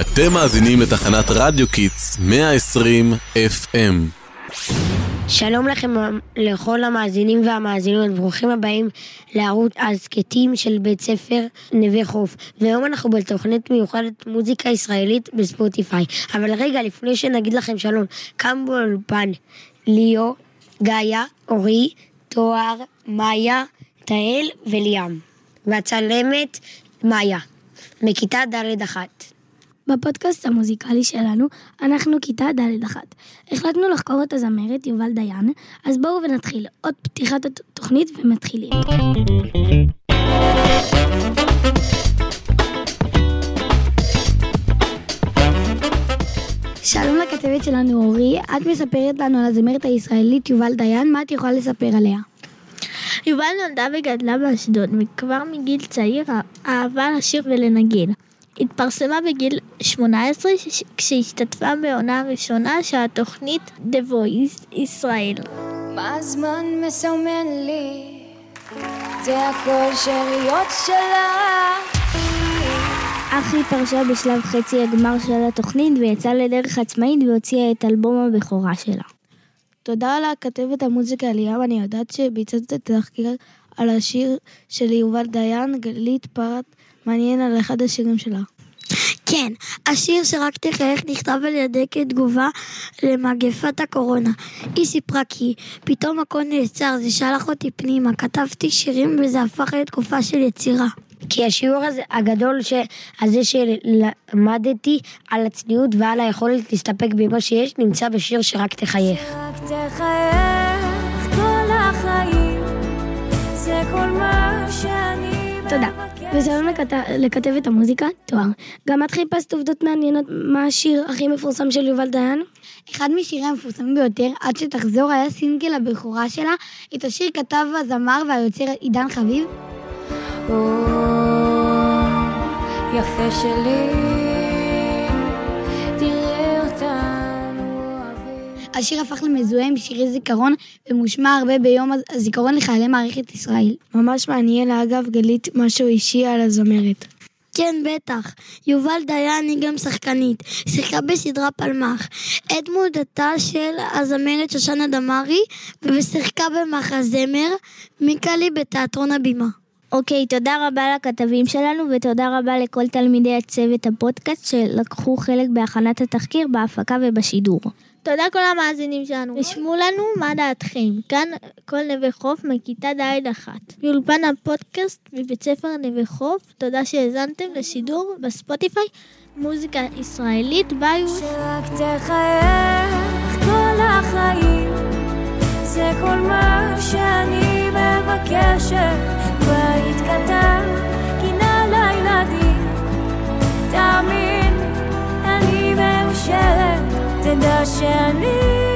אתם מאזינים לתחנת רדיו Kids 120 FM. שלום לכם לכל המאזינים והמאזינות, ברוכים הבאים לערוץ הסכתים של בית ספר נווה חוף. והיום אנחנו בתוכנית מיוחדת מוזיקה ישראלית בספוטיפיי. אבל רגע, לפני שנגיד לכם שלום, כאן באולפן ליאו, גאיה, אורי, תואר, מאיה, תהל וליאם. והצלמת מאיה, מכיתה ד' אחת. בפודקאסט המוזיקלי שלנו, אנחנו כיתה ד' אחת. החלטנו לחקור את הזמרת יובל דיין, אז בואו ונתחיל. עוד פתיחת התוכנית ומתחילים. שלום לכתבת שלנו אורי, את מספרת לנו על הזמרת הישראלית יובל דיין, מה את יכולה לספר עליה? יובל נולדה וגדלה באשדוד, וכבר מגיל צעיר אהבה לשיר ולנגן. התפרסמה בגיל 18 כשהשתתפה בעונה הראשונה של התוכנית The Voice ישראל. מה הזמן מסמן לי? זה הכל שאריות שלה. אך היא פרשה בשלב חצי הגמר של התוכנית ויצאה לדרך עצמאית והוציאה את אלבום הבכורה שלה. תודה לכתבת המוזיקה ליאם, אני יודעת שביצעת את התחקיר על השיר של יובל דיין, גלית פרט, מעניין על אחד השירים שלה. כן, השיר שרק תחייך נכתב על ידי כתגובה למגפת הקורונה. היא סיפרה כי פתאום הכל נעצר, זה שלח אותי פנימה, כתבתי שירים וזה הפך לתקופה של יצירה. כי השיעור הזה, הגדול ש... הזה שלמדתי על הצניעות ועל היכולת להסתפק במה שיש, נמצא בשיר שרק תחייך. תחייך כל החיים, זה כל מה שאני תודה. ושלום לכת... לכתבת המוזיקה, תואר. גם את חיפשת עובדות מעניינות מה השיר הכי מפורסם של יובל דיין? אחד משיריה המפורסמים ביותר, עד שתחזור, היה סינגל הבכורה שלה. את השיר כתב הזמר והיוצר עידן חביב. או, יפה שלי, השיר הפך למזוהה עם שירי זיכרון ומושמע הרבה ביום הזיכרון לחיילי מערכת ישראל. ממש מעניין, אגב, גלית משהו אישי על הזמרת. כן, בטח. יובל דיין היא גם שחקנית. שיחקה בסדרה פלמח. את מודתה של הזמרת שושנה דמארי, ושיחקה במחזמר מיקלי בתיאטרון הבימה. אוקיי, תודה רבה לכתבים שלנו, ותודה רבה לכל תלמידי הצוות הפודקאסט שלקחו חלק בהכנת התחקיר, בהפקה ובשידור. תודה כל המאזינים שלנו. רשמו לנו מה דעתכם. כאן כל נווה חוף מכיתה ד' אחת. באולפן הפודקאסט מבית ספר נווה חוף, תודה שהאזנתם לשידור בספוטיפיי, מוזיקה ישראלית, ביי. שרק תחייך כל החיים, זה כל מה שאני מבקשת. תאמין, אני מאושרת, תדע שאני